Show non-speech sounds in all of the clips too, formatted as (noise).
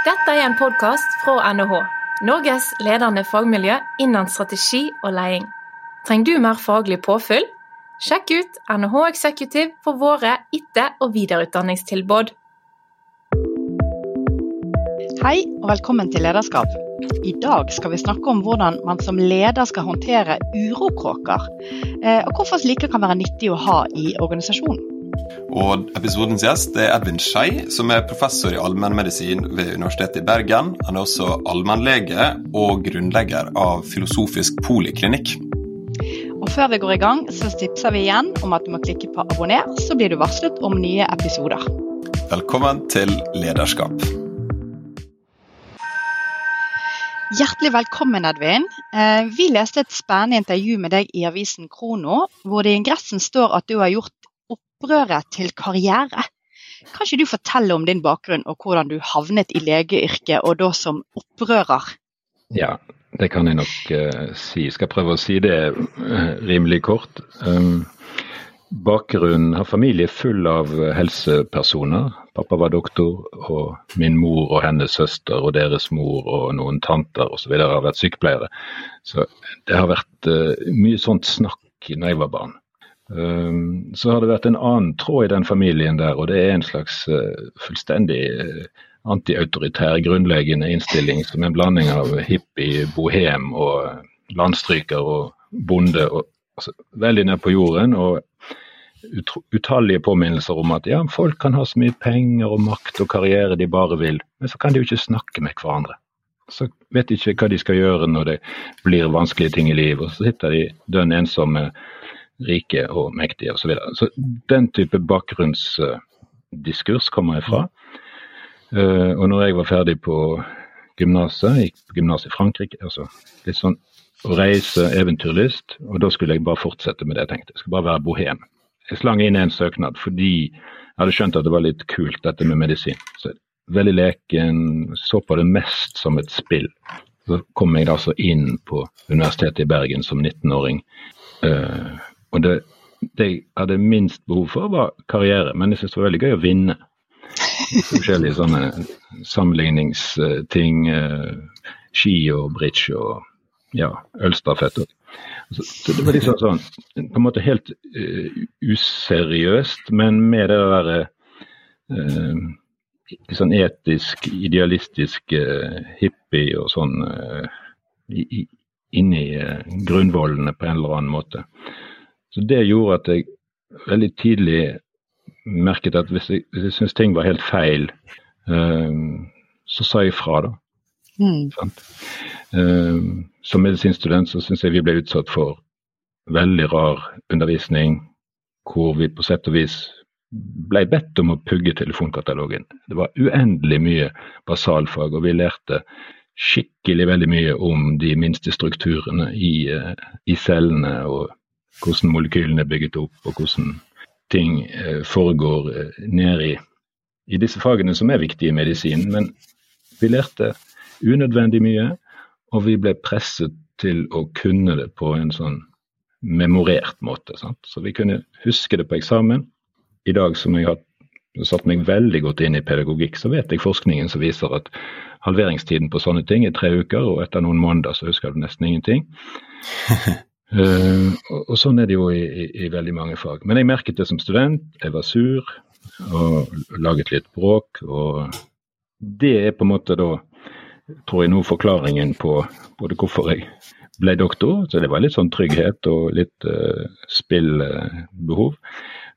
Dette er en podkast fra NHH, Norges ledende fagmiljø innen strategi og leding. Trenger du mer faglig påfyll? Sjekk ut NHH Executive for våre etter- og videreutdanningstilbud. Hei og velkommen til Lederskap. I dag skal vi snakke om hvordan man som leder skal håndtere urokråker, eh, og hvorfor slike kan være nyttig å ha i organisasjonen. Og Episodens gjest er Edvin Skei, som er professor i allmennmedisin ved Universitetet i Bergen. Han er også allmennlege og grunnlegger av Filosofisk poliklinikk. Og Før vi går i gang, så tipser vi igjen om at du må klikke på abonner, så blir du varslet om nye episoder. Velkommen til Lederskap. Hjertelig velkommen, Edvin. Eh, vi leste et spennende intervju med deg i avisen Krono, hvor det i ingressen står at du har gjort opprøret til karriere. Kan ikke du fortelle om din bakgrunn og hvordan du havnet i legeyrket, og da som opprører? Ja, det kan jeg nok uh, si. Jeg skal prøve å si det uh, rimelig kort. Um, bakgrunnen har familie full av helsepersoner. Pappa var doktor, og min mor og hennes søster og deres mor og noen tanter osv. har vært sykepleiere. Så det har vært uh, mye sånt snakk når jeg var barn. Um, så har det vært en annen tråd i den familien der, og det er en slags uh, fullstendig uh, antiautoritær grunnleggende innstilling som en blanding av hippie, bohem og landstryker og bonde. Og, altså, veldig ned på jorden. og utallige påminnelser om at ja, folk kan ha så mye penger og makt og karriere de bare vil, men så kan de jo ikke snakke med hverandre. Så vet de ikke hva de skal gjøre når det blir vanskelige ting i livet, og så sitter de dønn ensomme rike og mektige osv. Så, videre. så den type bakgrunnsdiskurs kommer jeg fra. Uh, og når jeg var ferdig på gymnaset, gikk på gymnas i Frankrike, altså litt sånn å reise, eventyrlyst, og da skulle jeg bare fortsette med det jeg tenkte. Jeg skulle bare være bohem. Jeg slang inn en søknad fordi jeg hadde skjønt at det var litt kult dette med medisin. Så veldig leken, så på det mest som et spill. Så kom jeg altså inn på Universitetet i Bergen som 19-åring. Uh, og det, det, jeg hadde minst behov for, var karriere, men jeg syntes det var veldig gøy å vinne. (laughs) Forskjellige sånne sammenligningsting. Eh, ski og bridge og ja, ølstafett. Så, så, det var liksom sånn på en måte helt uh, useriøst, men med det derre uh, sånn etisk, idealistisk uh, hippie og sånn uh, inni grunnvollene på en eller annen måte. Så Det gjorde at jeg veldig tidlig merket at hvis jeg, hvis jeg syntes ting var helt feil, um, så sa jeg fra, da. Mm. Um, som medisinstudent så syns jeg vi ble utsatt for veldig rar undervisning, hvor vi på sett og vis ble bedt om å pugge telefonkatalogen. Det var uendelig mye basalfag, og vi lærte skikkelig veldig mye om de minste strukturene i, uh, i cellene og hvordan molekylene er bygget opp, og hvordan ting eh, foregår ned i, i disse fagene som er viktige i medisin. Men vi lærte unødvendig mye, og vi ble presset til å kunne det på en sånn memorert måte. Sant? Så vi kunne huske det på eksamen. I dag som jeg har satt meg veldig godt inn i pedagogikk, så vet jeg forskningen som viser at halveringstiden på sånne ting er tre uker, og etter noen måneder så husker du nesten ingenting. (laughs) Uh, og, sånn er det jo i, i, i, veldig mange fag. Men jeg merket det som student. Jeg var sur og laget litt bråk. Og det er på en måte da, tror jeg, nå forklaringen på både hvorfor jeg ble doktor. Så det var litt sånn trygghet og litt uh, spillbehov.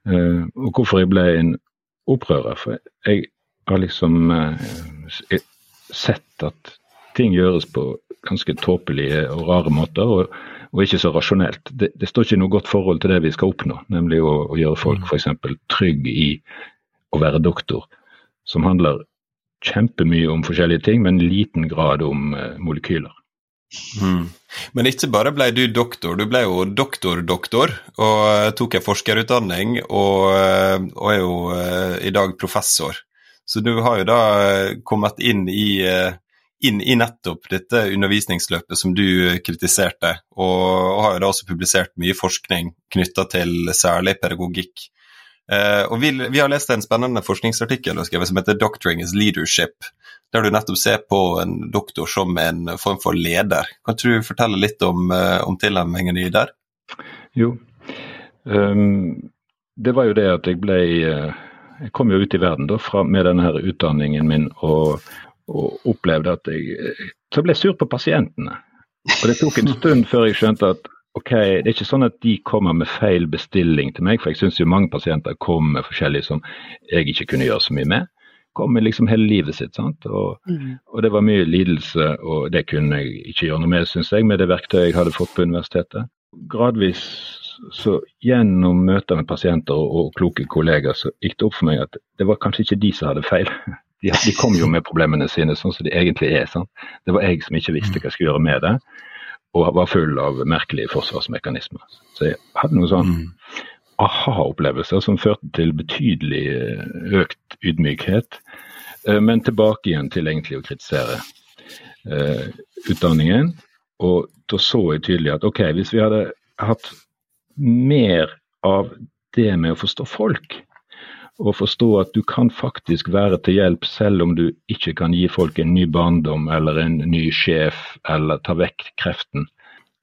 Uh, og hvorfor jeg ble en opprører. For jeg har liksom sett at ting gjøres på ganske tåpelige og rare måter. og og ikke så rasjonelt. Det, det, står ikke noe godt forhold til det vi skal oppnå, nemlig å, å gjøre folk mm. f.eks. trygg i å være doktor, som handler kjempemye om forskjellige ting, men liten grad om uh, molekyler. Mm. Men ikke bare ble du doktor, du ble jo doktor-doktor og uh, tok en forskerutdanning og, uh, og er jo i dag professor. Så du har jo da kommet inn i inn i nettopp dette undervisningsløpet som du kritiserte, og, har jo da også publisert mye forskning knytta til særlig pedagogikk. Eh, og vi, vi, har lest en spennende forskningsartikkel som heter 'Doctoring is leadership', der du nettopp ser på en doktor som en form for leder. Kan du fortelle litt om, om tilnærmingen din der? Jo, um, det var jo det at jeg ble Jeg kom jo ut i verden da fra, med denne her utdanningen min og, og opplevde at jeg Så jeg sur på pasientene. Og det tok en stund før jeg skjønte at ok, det er ikke sånn at de kommer med feil bestilling til meg, for jeg syns jo mange pasienter kommer med forskjellig som jeg ikke kunne gjøre så mye med. Kom med liksom hele livet sitt, sant. Og, mm. og, det var mye lidelse, og det kunne jeg ikke gjøre noe med, syns jeg, med det verktøyet jeg hadde fått på universitetet. Gradvis så gjennom møter med pasienter og, og kloke kolleger, så gikk det opp for meg at det var kanskje ikke de som hadde feil. De, de, kom jo med problemene sine sånn som de egentlig er. Sant? Det var jeg som ikke visste hva jeg skulle gjøre med det, og var full av merkelige forsvarsmekanismer. Så jeg hadde noen sånn aha-opplevelser som førte til betydelig eh, økt ydmykhet. Eh, men tilbake igjen til egentlig å kritisere eh, utdanningen. Og da så jeg tydelig at ok, hvis vi hadde hatt mer av det med å forstå folk, og forstå at du kan faktisk være til hjelp selv om du ikke kan gi folk en ny barndom eller en ny sjef eller ta vekk kreften.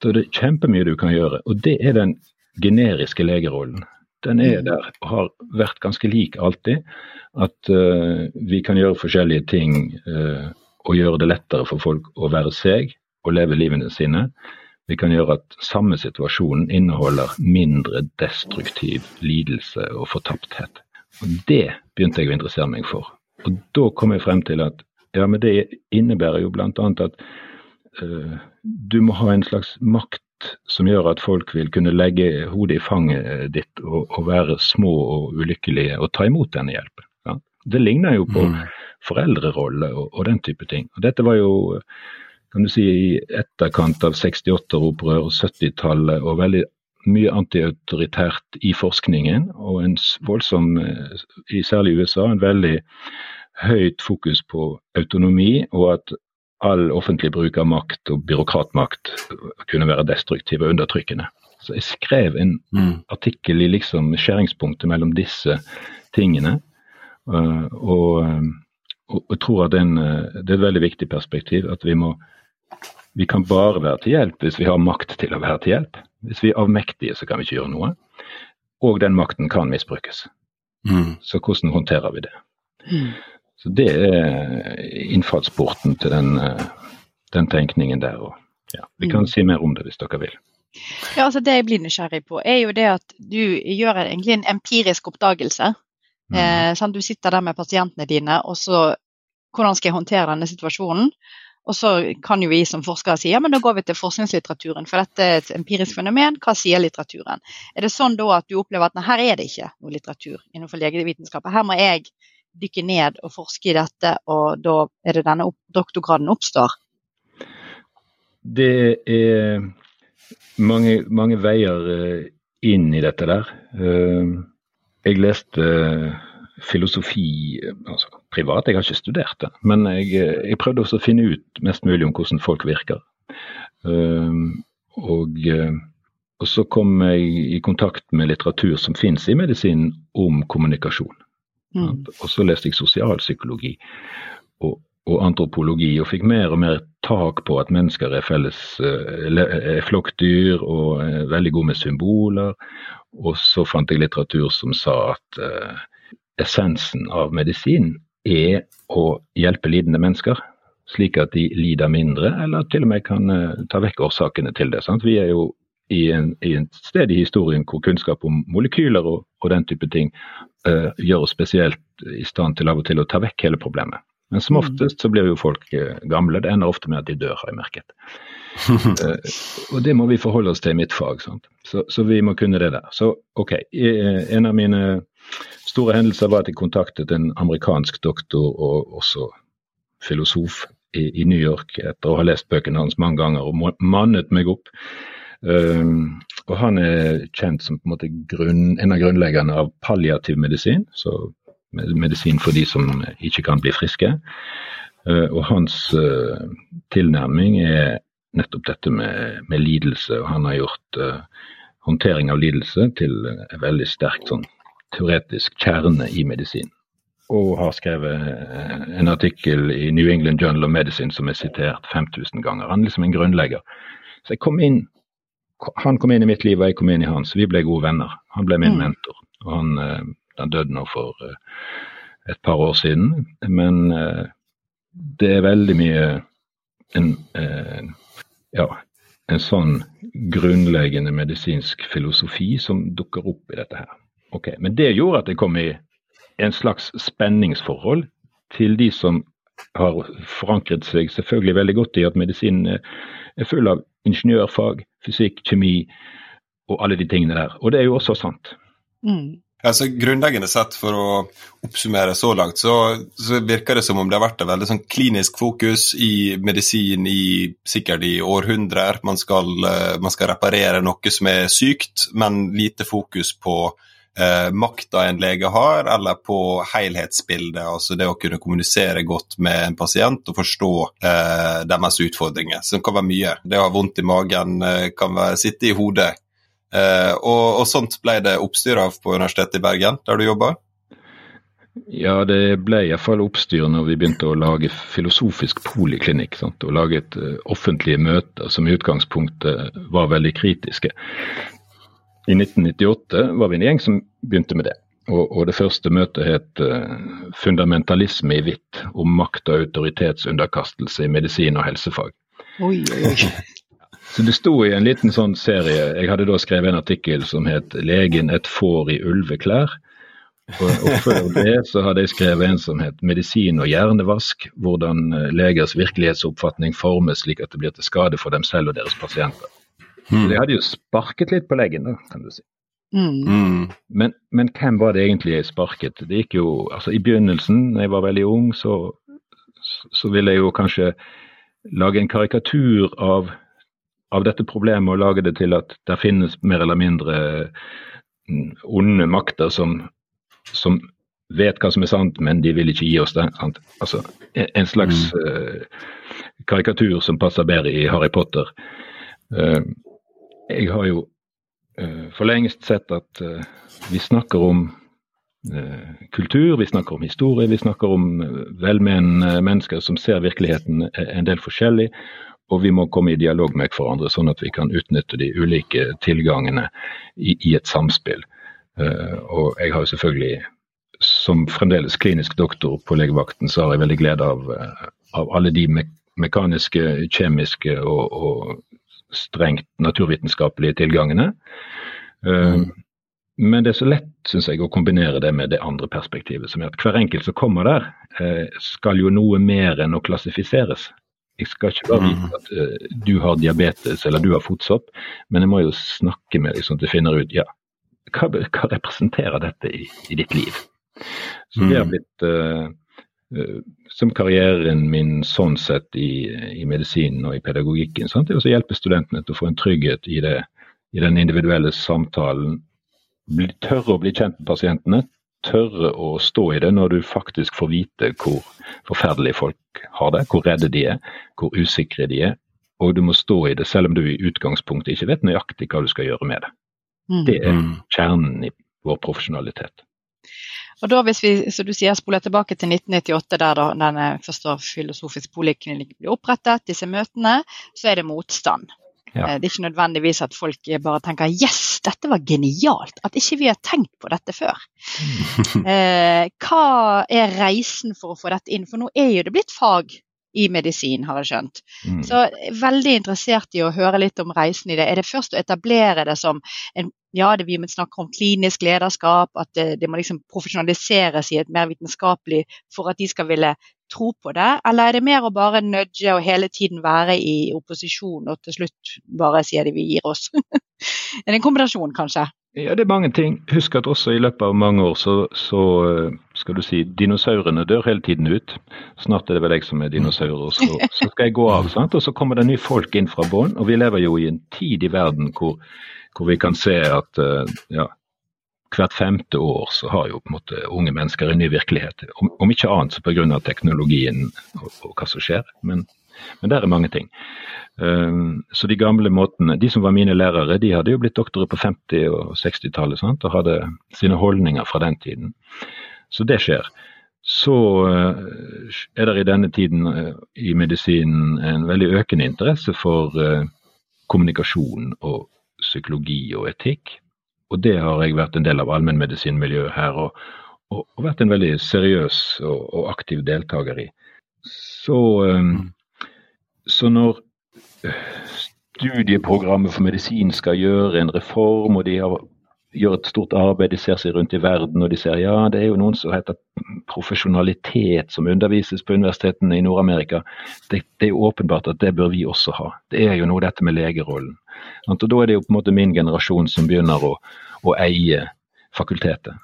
Så det er kjempemye du kan gjøre. Og det er den generiske legerollen. Den er mm. der og har vært ganske lik alltid. At uh, vi kan gjøre forskjellige ting uh, og gjøre det lettere for folk å være seg og leve livene sine. Vi kan gjøre at samme situasjon inneholder mindre destruktiv lidelse og fortapthet. Og Det begynte jeg å interessere meg for. Og Da kom jeg frem til at ja, men det innebærer jo bl.a. at uh, du må ha en slags makt som gjør at folk vil kunne legge hodet i fanget ditt og, og være små og ulykkelige og ta imot denne hjelpen. Ja. Det ligner jo på mm. foreldrerolle og, og, den type ting. Og Dette var jo kan du si, i etterkant av 68-opprør og 70-tallet og veldig mye antiautoritært i forskningen, og en voldsom, eh, i særlig USA, en veldig høyt fokus på autonomi, og at all offentlig bruk av makt og byråkratmakt kunne være destruktiv og undertrykkende. Så jeg skrev en mm. artikkel i liksom skjæringspunktet mellom disse tingene. Uh, og, og, og, tror at den, det er et veldig viktig perspektiv at vi må vi kan bare være til hjelp hvis vi har makt til å være til hjelp. Hvis vi er avmektige, så kan vi ikke gjøre noe. Og den makten kan misbrukes. Mm. Så hvordan håndterer vi det? Mm. Så Det er innfallsporten til den, eh, den tenkningen der. Og, ja, vi kan mm. si mer om det hvis dere vil. Ja, altså Det jeg blir nysgjerrig på, er jo det at du gjør egentlig en empirisk oppdagelse. Mm. Eh, sånn, du sitter der med pasientene dine, og så hvordan skal jeg håndtere denne situasjonen? Og så kan jo vi som forskere si ja, men da går vi til forskningslitteraturen, for dette er et empirisk fenomen. Hva sier litteraturen? Er det sånn da at du opplever at her er det ikke noe litteratur innenfor legevitenskapen? Her må jeg dykke ned og forske i dette, og da er det denne doktorgraden oppstår? Det er mange, mange veier eh, inn i dette der. Eh, jeg leste filosofi altså, privat. Jeg har ikke studert det, men jeg, jeg prøvde også å finne ut mest mulig om hvordan folk virker. Uh, og, og, så kom jeg i kontakt med litteratur som finnes i medisinen om kommunikasjon. Mm. Og så leste jeg sosialpsykologi og, og, antropologi, og fikk mer og mer tak på at mennesker er, felles, er flokkdyr og er veldig gode med symboler. Og så fant jeg litteratur som sa at uh, essensen av medisin er å hjelpe lidende mennesker, slik at de lider mindre, eller til og med kan uh, ta vekk årsakene til det. Sant? Vi er jo i en, i en, sted i historien hvor kunnskap om molekyler og, og den type ting uh, gjør oss spesielt i stand til av og til å ta vekk hele problemet. Men som mm. oftest så blir jo folk uh, gamle. Det ender ofte med at de dør, har jeg merket. (laughs) og det må vi forholde oss til i mitt fag. Så, så, vi må kunne det der. Så OK. En av mine store hendelser var at jeg kontaktet en amerikansk doktor og også filosof i, i New York etter å ha lest bøkene hans mange ganger og mannet meg opp. Um, og han er kjent som en, grunn, en av grunnleggerne av palliativ medisin, så medisin for de som ikke kan bli friske. Uh, og hans uh, tilnærming er nettopp dette med, med, lidelse, og han har gjort uh, håndtering av lidelse til en veldig sterk sånn teoretisk kjerne i medisin. og har skrevet en artikkel i New England Journal of Medicine som er sitert 5000 ganger. Han er liksom en grunnlegger. Så jeg kom inn, Han kom inn i mitt liv, og jeg kom inn i hans. Vi ble gode venner. Han ble min mm. mentor. og Han, han døde nå for et par år siden. Men det er veldig mye en, ja, en sånn grunnleggende medisinsk filosofi som dukker opp i dette her. Ok, Men det gjorde at jeg kom i en slags spenningsforhold til de som har forankret seg selvfølgelig veldig godt i at medisin er full av ingeniørfag, fysikk, kjemi og alle de tingene der. Og det er jo også sant. Mm. Altså, grunnleggende sett, for å oppsummere så langt, så, så, virker det som om det har vært et veldig sånn klinisk fokus i medisin i sikkert i århundrer. Man skal, eh, man skal reparere noe som er sykt, men lite fokus på eh, makta en lege har, eller på helhetsbildet. Altså det å kunne kommunisere godt med en pasient og forstå eh, deres utfordringer, som kan være mye. Det å ha vondt i magen eh, kan være, sitte i hodet Eh, og, og, sånt ble det oppstyr av på Universitetet i Bergen, der du jobber? Ja, det ble iallfall oppstyr når vi begynte å lage filosofisk poliklinikk. Sant? Og laget uh, offentlige møter som i utgangspunktet var veldig kritiske. I 1998 var vi en gjeng som begynte med det. Og, og det første møtet het uh, 'Fundamentalisme i hvitt', om makt og autoritetsunderkastelse i medisin og helsefag. Oi, oi, oi. (laughs) Så det sto i en liten sånn serie Jeg hadde da skrevet en artikkel som het 'Legen et får i ulveklær'. Og, og før det så hadde jeg skrevet en som het 'Medisin og hjernevask'. Hvordan eh, legers virkelighetsoppfatning formes slik at det blir til skade for dem selv og deres pasienter. Mm. De hadde jo sparket litt på leggen, da, kan du si. Mm. mm. Men, men, hvem var det egentlig jeg sparket? Det gikk jo, altså I begynnelsen, da jeg var veldig ung, så, så ville jeg jo kanskje lage en karikatur av av dette problemet og lage det til at det finnes mer eller mindre mm, onde makter som, som vet hva som er sant, men de vil ikke gi oss det. Sant? Altså, En slags mm. uh, karikatur som passer bedre i Harry Potter. Uh, jeg har jo uh, for lengst sett at vi snakker om kultur, vi snakker om historie, vi snakker om velmenende mennesker som ser virkeligheten en del forskjellig og vi må komme i dialog med hverandre, sånn at vi kan utnytte de ulike tilgangene i, i et samspill. Og jeg har jo selvfølgelig, som fremdeles klinisk doktor på legevakten, så har jeg veldig glede av, av alle de me mekaniske, kjemiske og, og strengt naturvitenskapelige tilgangene. Uh, mm. Men det er så lett synes jeg, å kombinere det med det andre perspektivet, som er at hver enkelt som kommer der, skal jo noe mer enn å klassifiseres. Jeg skal ikke bare vite mm. at uh, du har diabetes eller du har fotsopp, men jeg må jo snakke med deg sånn at jeg finner ut ja, hva, hva representerer dette i, i, ditt liv. Så det har mm. blitt uh, som karrieren min sånn sett i, i medisinen og i pedagogikken. Sant? Det er å hjelpe studentene til å få en trygghet i, det, i den individuelle samtalen. Bli, tørre å bli kjent med pasientene, tørre å stå i det når du faktisk får vite hvor forferdelige folk har det, hvor redde de er, hvor usikre de er. Og du må stå i det selv om du i utgangspunktet ikke vet nøyaktig hva du skal gjøre med det. Mm. Det er mm. kjernen i vår profesjonalitet. Og da hvis vi, så du sier, spoler tilbake til 1998, der da denne første filosofisk poliklinikk ble opprettet, disse møtene, så er det motstand. Ja. Eh, det er ikke nødvendigvis at folk bare tenker 'yes, dette var genialt', at ikke vi har tenkt på dette før. eh, hva er reisen for å få dette inn? For nå er jo det blitt fag i medisin, har jeg skjønt. Mm. Så veldig interessert i å høre litt om reisen i det. Er det først å etablere det som en ja, det vi snakker om klinisk lederskap, at det, det må liksom profesjonaliseres i et mer vitenskapelig for at de skal ville tro på det, eller er det mer å bare nudge og hele tiden være i opposisjon og til slutt bare sier de vi gir oss? (laughs) er det en kombinasjon, kanskje? Ja, det er mange ting. Husk at også i løpet av mange år så, så skal du si, dinosaurene dør hele tiden ut. Snart er det vel jeg som er dinosaur, så, så skal jeg gå av. sant? Og så kommer det nye folk inn fra bånn. Og vi lever jo i en tid i verden hvor, hvor vi kan se at ja, hvert femte år så har jo på en måte unge mennesker en ny virkelighet. Om, om ikke annet så pga. teknologien og, og, hva som skjer. Men, men der er mange ting. Um, så de gamle måtene De som var mine lærere, de hadde jo blitt doktorer på 50- og 60-tallet og hadde sine holdninger fra den tiden. Så det skjer. så er det i denne tiden i medisinen en veldig økende interesse for kommunikasjon og psykologi og etikk. Og det har jeg vært en del av allmennmedisinmiljøet her, og, og, og, vært en veldig seriøs og, og aktiv deltaker i. Så, um, så når studieprogrammet for medisin skal gjøre en reform, og de har, gjør et stort arbeid, de ser seg rundt i verden og de ser ja, det er jo noen som heter profesjonalitet som undervises på universitetene i Nord-Amerika. Det, det, er jo åpenbart at det bør vi også ha. Det er jo noe dette med legerollen. Og Da er det jo på en måte min generasjon som begynner å, å eie fakultetet.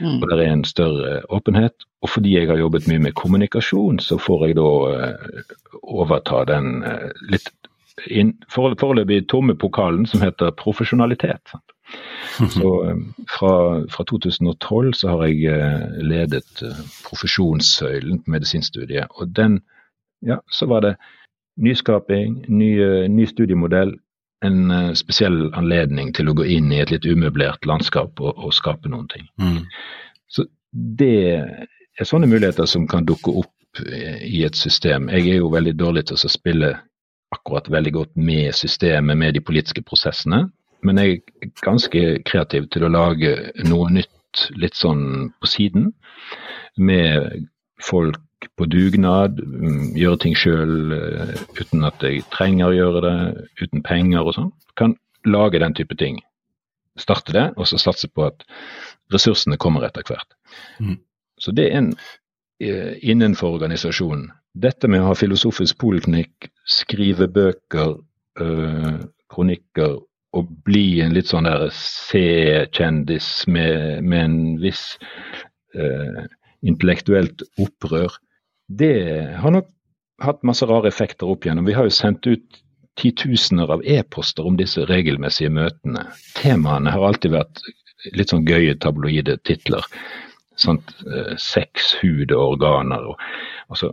Mm. Og det er en større åpenhet. Og fordi jeg har jobbet mye med kommunikasjon, så får jeg da uh, overta den uh, litt foreløpig tomme pokalen som heter profesjonalitet. Sant? (laughs) Så uh, fra, fra, 2012 så har jeg ledet profesjonssøylen på medisinstudiet. Og den, ja, så var det nyskaping, ny, ny studiemodell, en uh, spesiell anledning til å gå inn i et litt umøblert landskap og, og skape noen ting. Mm. Så det er sånne muligheter som kan dukke opp eh, i et system. Jeg er jo veldig dårlig til å spille akkurat veldig godt med systemet, med de politiske prosessene. Men jeg er ganske kreativ til å lage noe nytt litt sånn på siden. Med folk på dugnad, mm, gjøre ting sjøl uh, uten at jeg trenger å gjøre det, uten penger og sånn. Kan lage den type ting. Starte det, og så satse på at ressursene kommer etter hvert. Mm. Så det er en uh, innenfor organisasjonen. Dette med å ha filosofisk poliklinikk, skrive bøker, øh, kronikker og bli en litt sånn der C-kjendis med, med, en viss intellektuelt opprør, det har nok hatt masse rare effekter opp igjennom. Vi har jo sendt ut titusener av e-poster om disse regelmessige møtene. Temaene har alltid vært litt sånn gøye tabloide titler. Sant? Eh, sex, hud og organer. Og, altså,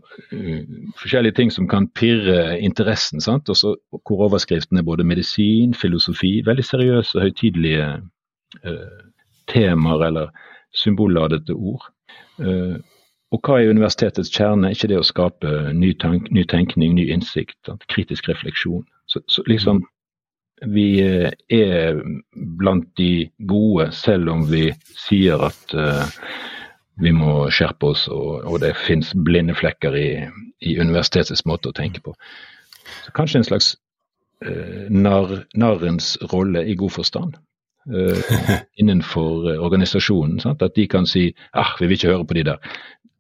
forskjellige ting som kan pirre interessen. Sant? Også, hvor overskriften er både medisin, filosofi, veldig seriøse, høytidelige uh, temaer eller symbolladete ord. Uh, og hva er universitetets kjerne? Ikke det å skape ny, tank, ny tenkning, ny innsikt, kritisk refleksjon. Så, så, liksom vi eh, er blant de gode, selv om vi sier at uh, vi må skjerpe oss og, og det finnes blinde flekker i, i, universitetets måte å tenke på. Så kanskje en slags uh, narr, narrens rolle i god forstand. Uh, (laughs) innenfor organisasjonen. Sant? At de kan si ah, vi vil ikke høre på de der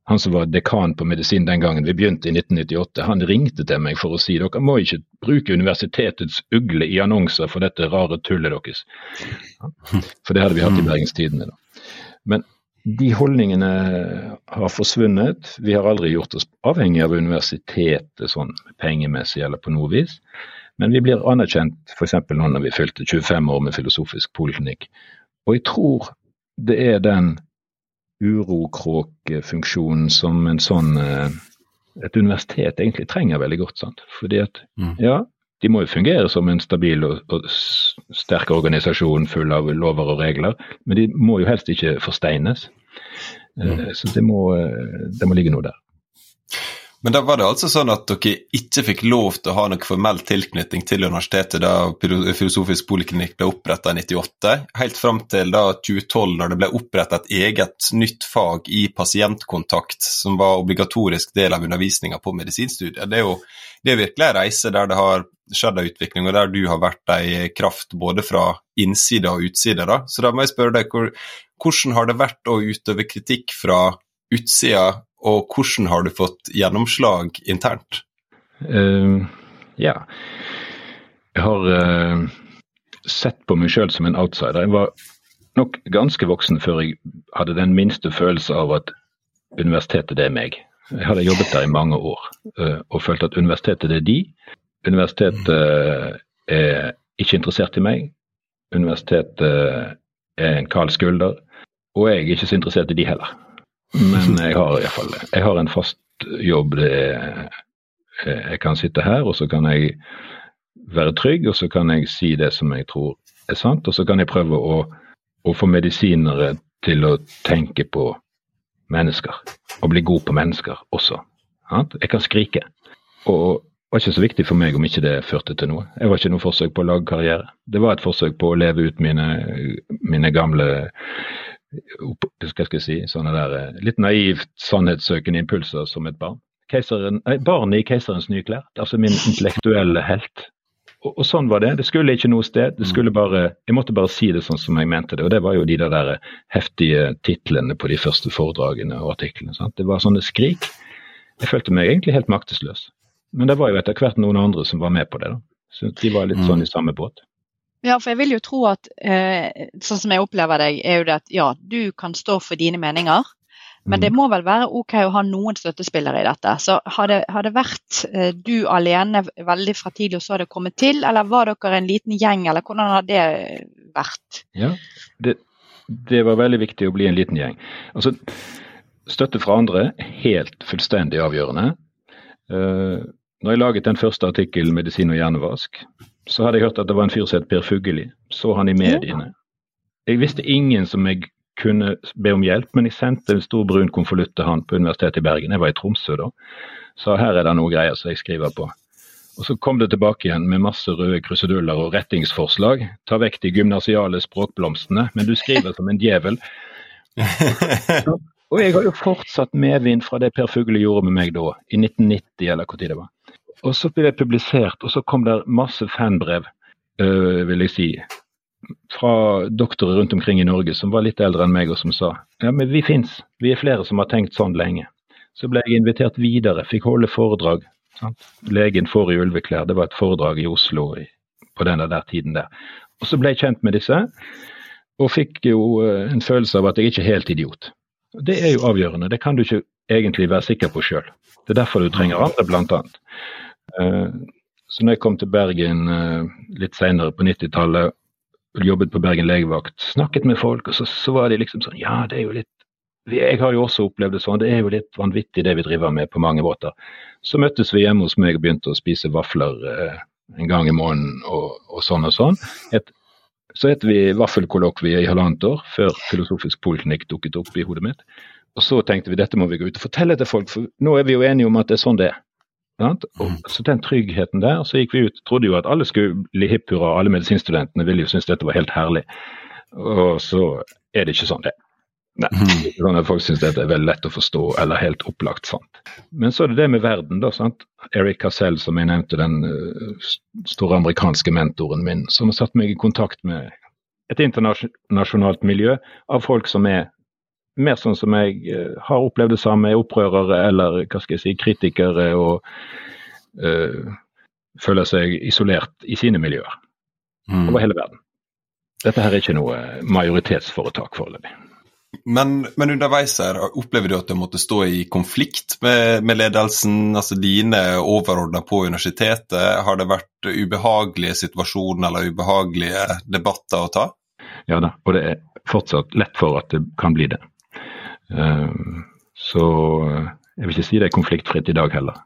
han som var dekan på medisin den gangen vi begynte i 1998, han ringte til meg for å si dere må ikke bruke universitetets ugle i annonser for dette rare tullet deres. For det hadde vi hatt i Bergenstidene. da. Men de holdningene har forsvunnet. Vi har aldri gjort oss avhengig av universitetet sånn pengemessig eller på noe vis. Men vi blir anerkjent f.eks. nå når vi fylte 25 år med filosofisk poliklinikk. Og jeg tror det er den urokråkefunksjonen som en sånn eh, et universitet egentlig trenger veldig godt. sant? Fordi at, mm. ja, de må jo fungere som en stabil og, og, sterk organisasjon full av lover og regler, men de må jo helst ikke forsteines. Eh, mm. Så det må, eh, det må ligge noe der. Men da var det altså sånn at dere ikke fikk lov til å ha noen formell tilknytning til universitetet da Filosofisk poliklinikk ble oppretta i 98, helt fram til da 2012, når det ble oppretta et eget nytt fag i pasientkontakt, som var obligatorisk del av undervisninga på medisinstudiet. Det er jo det er virkelig en reise der det har skjedd en utvikling, og der du har vært ei kraft både fra innside og utside. da. Så da må jeg spørre deg, hvordan har det vært å utøve kritikk fra utsida og hvordan har du fått gjennomslag internt? Uh, ja. Jeg har uh, sett på meg sjøl som en outsider. Jeg var nok ganske voksen før jeg hadde den minste følelse av at universitetet, det er meg. Jeg hadde jobbet der i mange år uh, og følte at universitetet, det er de. Universitetet er ikke interessert i meg. Universitetet er en kald skulder. Og jeg er ikke så interessert i de heller. Men jeg har iallfall jeg har en fast jobb. Det er, jeg kan sitte her, og så kan jeg være trygg, og så kan jeg si det som jeg tror er sant. Og så kan jeg prøve å, å få medisinere til å tenke på mennesker. Og bli god på mennesker også. Jeg kan skrike. Og det var ikke så viktig for meg om ikke det førte til noe. Jeg var ikke noe forsøk på å lage karriere. Det var et forsøk på å leve ut mine, mine gamle skal jeg si, sånne der eh, litt naivt sannhetssøkende impulser som et barn. Keiseren, nei, barnet i 'Keiserens nye klær', altså min intellektuelle helt. Og, og, sånn var det. Det skulle ikke noe sted. det skulle bare, Jeg måtte bare si det sånn som jeg mente det. Og det var jo de der heftige titlene på de første foredragene og artiklene. Sant? Det var sånne skrik. Jeg følte meg egentlig helt maktesløs. Men det var jo etter hvert noen andre som var med på det. da. Så De var litt sånn i samme båt. Ja, for jeg vil jo tro at eh, sånn som jeg opplever deg, er jo det at ja, du kan stå for dine meninger. Men det mm. må vel være OK å ha noen støttespillere i dette. Så Har det, har det vært eh, du alene veldig fra tidlig, og så har det kommet til, eller var dere en liten gjeng, eller hvordan har det vært? Ja, det, det var veldig viktig å bli en liten gjeng. Altså, Støtte fra andre helt fullstendig avgjørende. Uh, når jeg laget den første artikkelen 'Medisin og hjernevask', så hadde jeg hørt at det var en fyr som het Per Fugelli. Så han i mediene. Jeg visste ingen som jeg kunne be om hjelp, men jeg sendte en stor brun konvolutt til han på Universitetet i Bergen. Jeg var i Tromsø da. Så her er det noe greier som jeg skriver på. Og Så kom det tilbake igjen med masse røde kruseduller og rettingsforslag. Ta vekk de gymnasiale språkblomstene, men du skriver som en djevel. (laughs) og jeg har jo fortsatt medvind fra det Per Fugelli gjorde med meg da, i 1990 eller hvor tid det var. Og så ble det publisert, og så kom det masse fanbrev, øh, vil jeg si, fra doktorer rundt omkring i Norge som var litt eldre enn meg, og som sa ja, men vi fins, vi er flere som har tenkt sånn lenge. Så ble jeg invitert videre, fikk holde foredrag. Sant? Legen får i ulveklær, det var et foredrag i Oslo på den der tiden der. Og så ble jeg kjent med disse, og fikk jo øh, en følelse av at jeg ikke er helt idiot. Det er jo avgjørende, det kan du ikke egentlig være sikker på sjøl. Det er derfor du trenger andre, blant annet. Eh, så når jeg kom til Bergen eh, litt senere på 90-tallet, jobbet på Bergen legevakt, snakket med folk, og så, så, var de liksom sånn Ja, det er jo litt Jeg har jo også opplevd det sånn, det er jo litt vanvittig det vi driver med på mange båter. Så møttes vi hjemme hos meg og begynte å spise vafler eh, en gang i måneden og, og sånn og sånn. Et, så het vi Vaffelkollokviet i halvannet år, før Filosofisk poliklinikk dukket opp i hodet mitt. Og så tenkte vi dette må vi gå ut og fortelle til folk, for nå er vi jo enige om at det er sånn det er. Mm. så den tryggheten der, så gikk vi ut, trodde jo at alle skulle bli hipp hurra, alle medisinstudentene ville jo synes dette var helt herlig. Og så er det ikke sånn det Nei, mm. sånn at folk syns dette er veldig lett å forstå eller helt opplagt sant. Men så er det det med verden, da. sant? Eric Cassell, som jeg nevnte, den uh, store amerikanske mentoren min, som har satt meg i kontakt med et internasjonalt miljø av folk som er mer sånn som jeg uh, har opplevd det samme, er opprørere eller hva skal jeg si, kritikere og uh, føler seg isolert i sine miljøer mm. over hele verden. Dette her er ikke noe majoritetsforetak foreløpig. Men, men, underveis her, opplever du at du måtte stå i konflikt med, med ledelsen, altså dine overordna på universitetet? Har det vært ubehagelige situasjoner eller ubehagelige debatter å ta? Ja da, og det er fortsatt lett for at det kan bli det. Ehm, så jeg vil ikke si det er konfliktfritt i dag heller.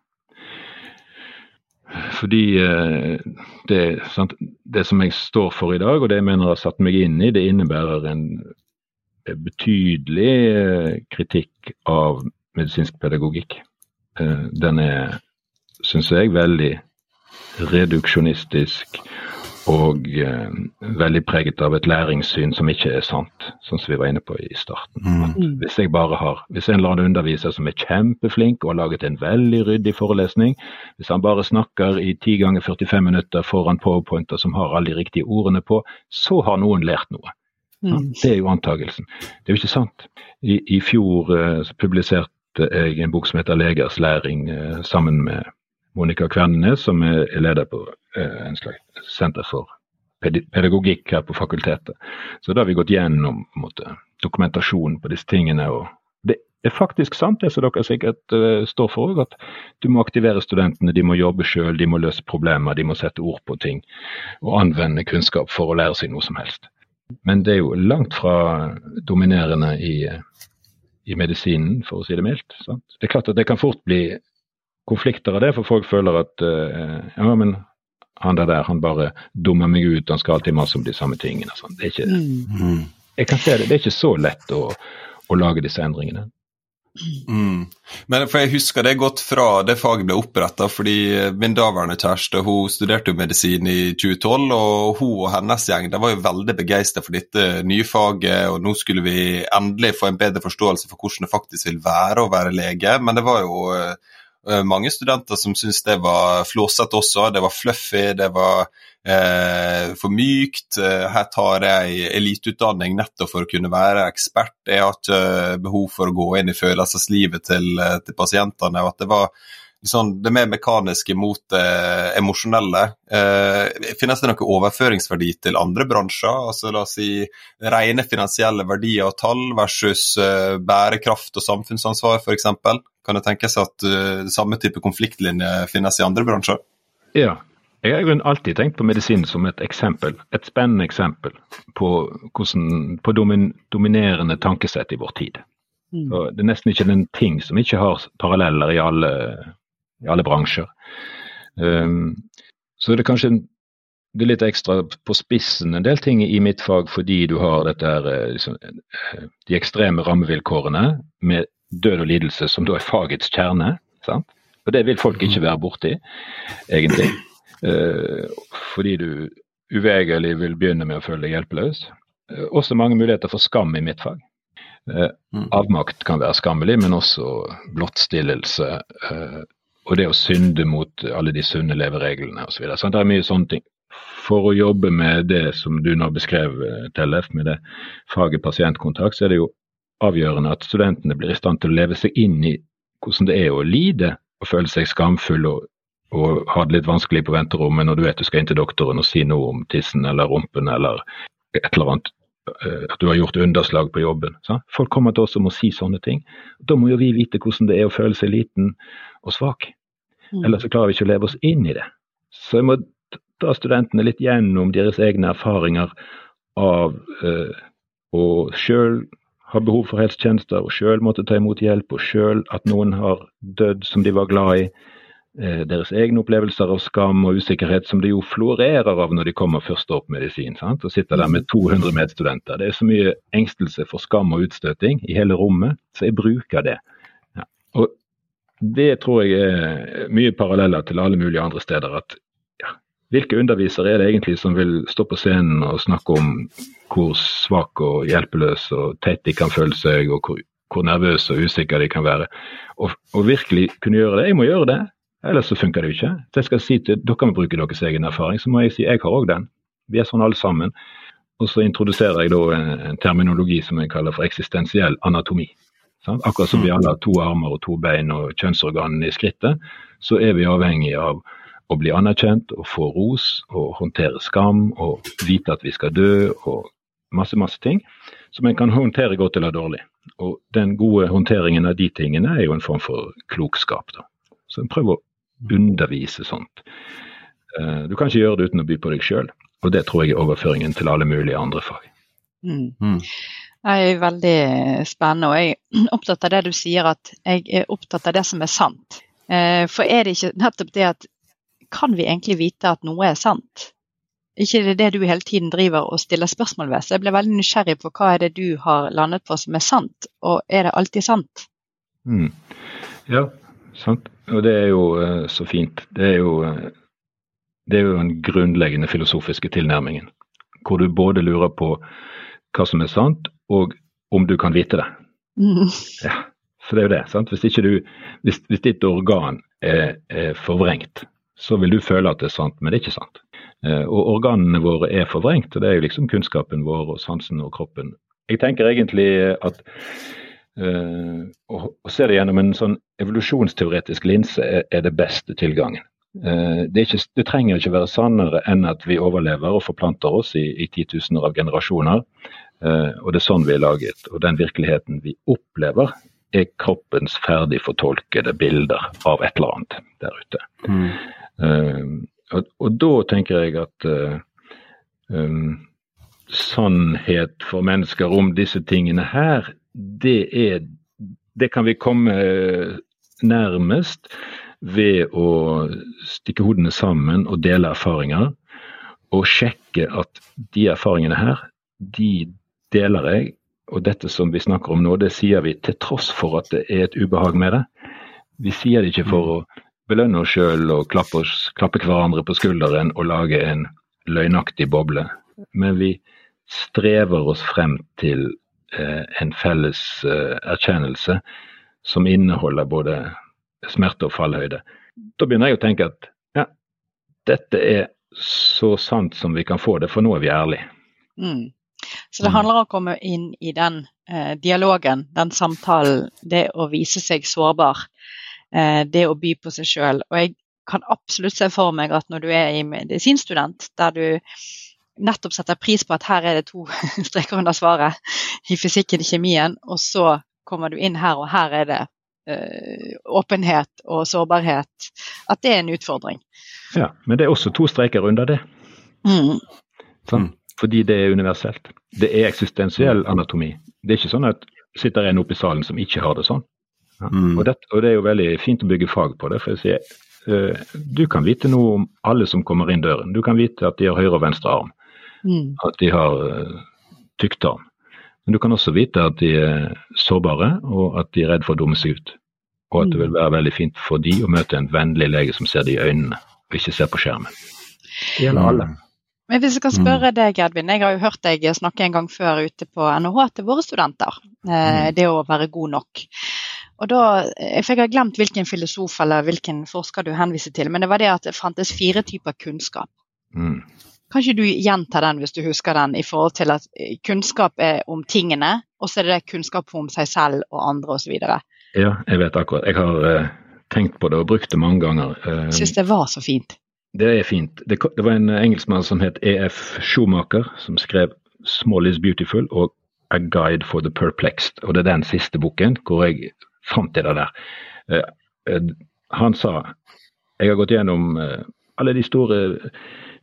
Fordi eh, det, sant, det, som jeg står for i dag, og det jeg mener har satt meg inn i, det innebærer en betydelig eh, kritikk av medisinsk pedagogikk. Eh, den er, syns jeg, veldig reduksjonistisk og eh, veldig preget av et læringssyn som ikke er sant, sånn som vi var inne på i starten. Mm. Hvis jeg bare har, hvis en eller annen underviser som er kjempeflink og har laget en veldig ryddig forelesning, hvis han bare snakker i 10 ganger 45 minutter foran powerpointer som har alle de riktige ordene på, så har noen lært noe. Mm. Det er jo antagelsen. Det er jo ikke sant. I, i fjor eh, publiserte jeg en bok som heter 'Legers læring', eh, sammen med Monica Kvernenes, som er leder på eh, en slags senter for pedagogikk her på fakultetet. Så da har vi gått gjennom måte, dokumentasjonen på disse tingene. og Det er faktisk sant, det som dere sikkert uh, står for òg, at du må aktivere studentene. De må jobbe sjøl, de må løse problemer, de må sette ord på ting. Og anvende kunnskap for å lære seg noe som helst. Men det er jo langt fra dominerende i, i medisinen, for å si det mildt. Sant? Det er klart at det kan fort bli konflikter av det, for folk føler at uh, ja, men han der, der, han bare dummer meg ut, han skal alltid mase om de samme tingene. Sånn. Det er ikke, mm. jeg kan se det, det er ikke så lett å, å lage disse endringene. Mm. Men for Jeg husker det godt fra det faget ble oppretta, fordi min daværende kjæreste hun studerte jo medisin i 2012, og hun og hennes gjeng de var jo veldig begeistra for dette nye faget, og nå skulle vi endelig få en bedre forståelse for hvordan det faktisk vil være å være lege. Men det var jo uh, mange studenter som syntes det var flåsete også. Det var fluffy, det var eh, for mykt. Eh, her tar jeg eliteutdanning nettopp for å kunne være ekspert. Jeg har ikke behov for å gå inn i følelseslivet til, eh, til pasientene. og at det var liksom, det mer mekaniske mot det emosjonelle. Eh, finnes det noe overføringsverdi til andre bransjer? Altså La oss si rene finansielle verdier og tall versus eh, bærekraft og samfunnsansvar f.eks. Kan det tenkes at uh, samme type konfliktlinje finnes i andre bransjer? Ja, jeg har alltid tenkt på medisin som et eksempel, et spennende eksempel på, hvordan, på domin, dominerende tankesett i vår tid. Mm. det er nesten ikke en ting som ikke har paralleller i alle, i alle bransjer. Um, så det er kanskje det er litt ekstra på spissen en del ting i mitt fag fordi du har dette eh, liksom, eh, de ekstreme rammevilkårene med død og lidelse som da er fagets kjerne. Sant? Og det vil folk ikke være borti, egentlig. Uh, fordi du uvegerlig vil begynne med å føle deg hjelpeløs. Uh, også mange muligheter for skam i mitt fag. Mm. Avmakt kan være skammelig, men også blottstillelse. Og det å synde mot alle de sunne levereglene osv. Så, det er mye sånne ting. For å jobbe med det som du nå beskrev, Tellef, med det faget pasientkontakt, så er det jo avgjørende at studentene blir i stand til å leve seg inn i hvordan det er å lide og føle seg skamfull og og ha det litt vanskelig på venterommet når du vet du skal inn til doktoren og si noe om tissen eller rumpen eller et eller annet, eh, at du har gjort underslag på jobben. Så? Folk kommer til oss og må si sånne ting. Da må jo vi vite hvordan det er å føle seg liten og svak. Mm. Ellers så klarer vi ikke å leve oss inn i det. Så jeg må ta studentene litt gjennom deres egne erfaringer av eh, å sjøl ha behov for helsetjenester, og sjøl måtte ta imot hjelp, og sjøl at noen har dødd som de var glad i Eh, deres egne opplevelser av skam og usikkerhet som det jo florerer av når de kommer først opp medisin. Sant? Og sitter der med 200 medstudenter. Det er så mye engstelse for skam og utstøting i hele rommet, så jeg bruker det. Ja. Og det tror jeg er mye paralleller til alle mulige andre steder. at ja, Hvilke undervisere er det egentlig som vil stå på scenen og snakke om hvor svak og hjelpeløs og teit de kan føle seg, og hvor, hvor nervøse og usikre de kan være, og, og virkelig kunne gjøre det? Jeg må gjøre det. Ellers så funker det jo ikke. Så jeg skal si til dere må bruke deres egen erfaring, så må jeg si jeg har òg den. Vi er sånn alle sammen. Og så introduserer jeg da en terminologi som jeg kaller for eksistensiell anatomi. Sant? Akkurat som vi alle har to armer og to bein og kjønnsorganene i skrittet, så er vi avhengig av å bli anerkjent og få ros og håndtere skam og vite at vi skal dø og masse, masse ting som en kan håndtere godt eller dårlig. Og den gode håndteringen av de tingene er jo en form for klokskap. da. Så prøv å undervise sånt. Eh, du kan ikke gjøre det uten å by på deg sjøl, og det tror jeg er overføringen til alle mulige andre fag. Mm. Mm. Det er veldig spennende, og jeg er (clears throat) opptatt av det du sier, at jeg er opptatt av det som er sant. Eh, for er det ikke nettopp det at kan vi egentlig vite at noe er sant? Ikke det er det du hele tiden driver og stiller spørsmål ved. Så jeg ble veldig nysgjerrig på hva er det du har landet på som er sant, og er det alltid sant? Mm. Ja, sant. Og det er jo uh, så fint. Det er jo, det er jo den grunnleggende filosofiske tilnærmingen. Hvor du både lurer på hva som er sant, og om du kan vite det. Mm. Ja, For det er jo det. sant? Hvis, du, hvis, hvis ditt organ er, er, forvrengt, så vil du føle at det er sant, men det er ikke sant. Uh, og organene våre er forvrengt, og det er jo liksom kunnskapen vår og sansen og kroppen. Jeg tenker egentlig at Uh, å se det gjennom en sånn evolusjonsteoretisk linse er, er det beste tilgangen. Uh, det, ikke, det, trenger ikke være sannere enn at vi overlever og forplanter oss i, i titusener av generasjoner. Uh, og det er sånn vi er laget. Og den virkeligheten vi opplever, er kroppens ferdig fortolkede bilder av et eller annet der ute. Mm. Og, og, da tenker jeg at um, sannhet for mennesker om disse tingene her, det er Det kan vi komme nærmest ved å stikke hodene sammen og dele erfaringer. Og sjekke at de erfaringene her, de deler jeg og dette som vi snakker om nå, det sier vi til tross for at det er et ubehag med det. Vi sier det ikke for å belønne oss sjøl og klappe, oss, klappe hverandre på skulderen og lage en løgnaktig boble, men vi strever oss frem til eh, en felles eh, erkjennelse som inneholder både smerte og fallhøyde. Da begynner jeg å tenke at ja, dette er så sant som vi kan få det, for nå er vi ærlige. Mm. Så det handler om å komme inn i den eh, dialogen, den samtalen, det å vise seg sårbar. Eh, det å by på seg sjøl. Og jeg kan absolutt se for meg at når du er i medisinstudent, der du nettopp setter pris på at her er det to (laughs) streker under svaret i fysikken og kjemien, og så kommer du inn her, og her er det uh, åpenhet og sårbarhet, at det er en utfordring. Ja, men det er også to streker under det. Mm. Sånn, fordi det er universelt. Det er eksistensiell anatomi. Det er ikke sånn at sitter en oppe i salen som ikke har det sånn. Ja. Mm. Og, det, og, det, er jo veldig fint å bygge fag på det. for jeg sier, uh, Du kan vite noe om alle som kommer inn døren. Du kan vite at de har høyre og venstre arm. Mm. At de har uh, tykktarm. Men du kan også vite at de er sårbare, og at de er redd for å dumme seg ut. Og at det vil være veldig fint for de å møte en vennlig lege som ser de i øynene, og ikke ser på skjermen. Det gjelder alle. Men hvis jeg kan spørre deg, Edvin. Jeg har jo hørt deg snakke en gang før ute på NHH til våre studenter. Eh, det å være god nok. Og da, Jeg har glemt hvilken filosof eller hvilken forsker du henviser til, men det var det at det fantes fire typer kunnskap. Mm. Kan ikke du gjenta den hvis du husker den, i forhold til at kunnskap er om tingene, og så er det kunnskap om seg selv og andre osv. Ja, jeg vet akkurat. Jeg har uh, tenkt på det og brukt det mange ganger. Uh, Syns det var så fint. Det er fint. Det, det var en engelskmann som het EF Schumacher, som skrev 'Small is beautiful' og 'A Guide for the Perplexed'. Og det er den siste boken hvor jeg fant det der. Uh, han sa jeg har gått gjennom alle de store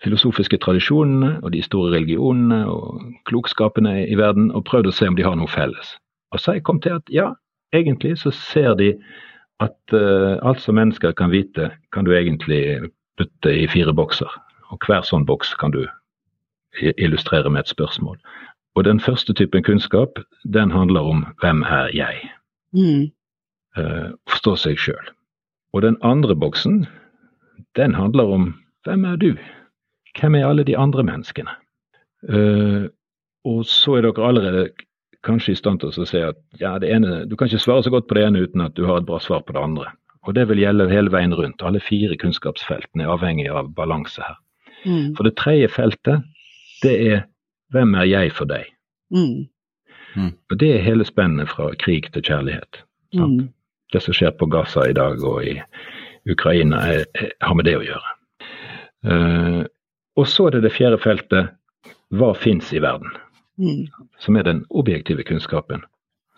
filosofiske tradisjonene og de store religionene og klokskapene i verden, og prøvd å se om de har noe felles. Og så jeg kommet til at ja, egentlig så ser de at uh, alt som mennesker kan vite, kan du egentlig putte i fire bokser. Og hver sånn boks kan du illustrere med et spørsmål. Og den første typen kunnskap, den handler om hvem er jeg? Mm. Uh, forstå seg sjøl. Og den andre boksen, den handler om hvem er du? Hvem er alle de andre menneskene? Uh, og så er dere allerede kanskje i stand til å si at ja, det ene, du kan ikke svare så godt på det ene uten at du har et bra svar på det andre. Og det vil gjelde hele veien rundt. Alle fire kunnskapsfeltene er avhengig av balanse her. Mm. For det tredje feltet, det er hvem er jeg for deg? Mm. Mm. Og det er hele spennet fra krig til kjærlighet. Sant? Mm. Det som skjer på Gaza i dag og i Ukraina, er, er, har med det å gjøre. Uh, og så er det det fjerde feltet hva fins i verden? Mm. Som er den objektive kunnskapen.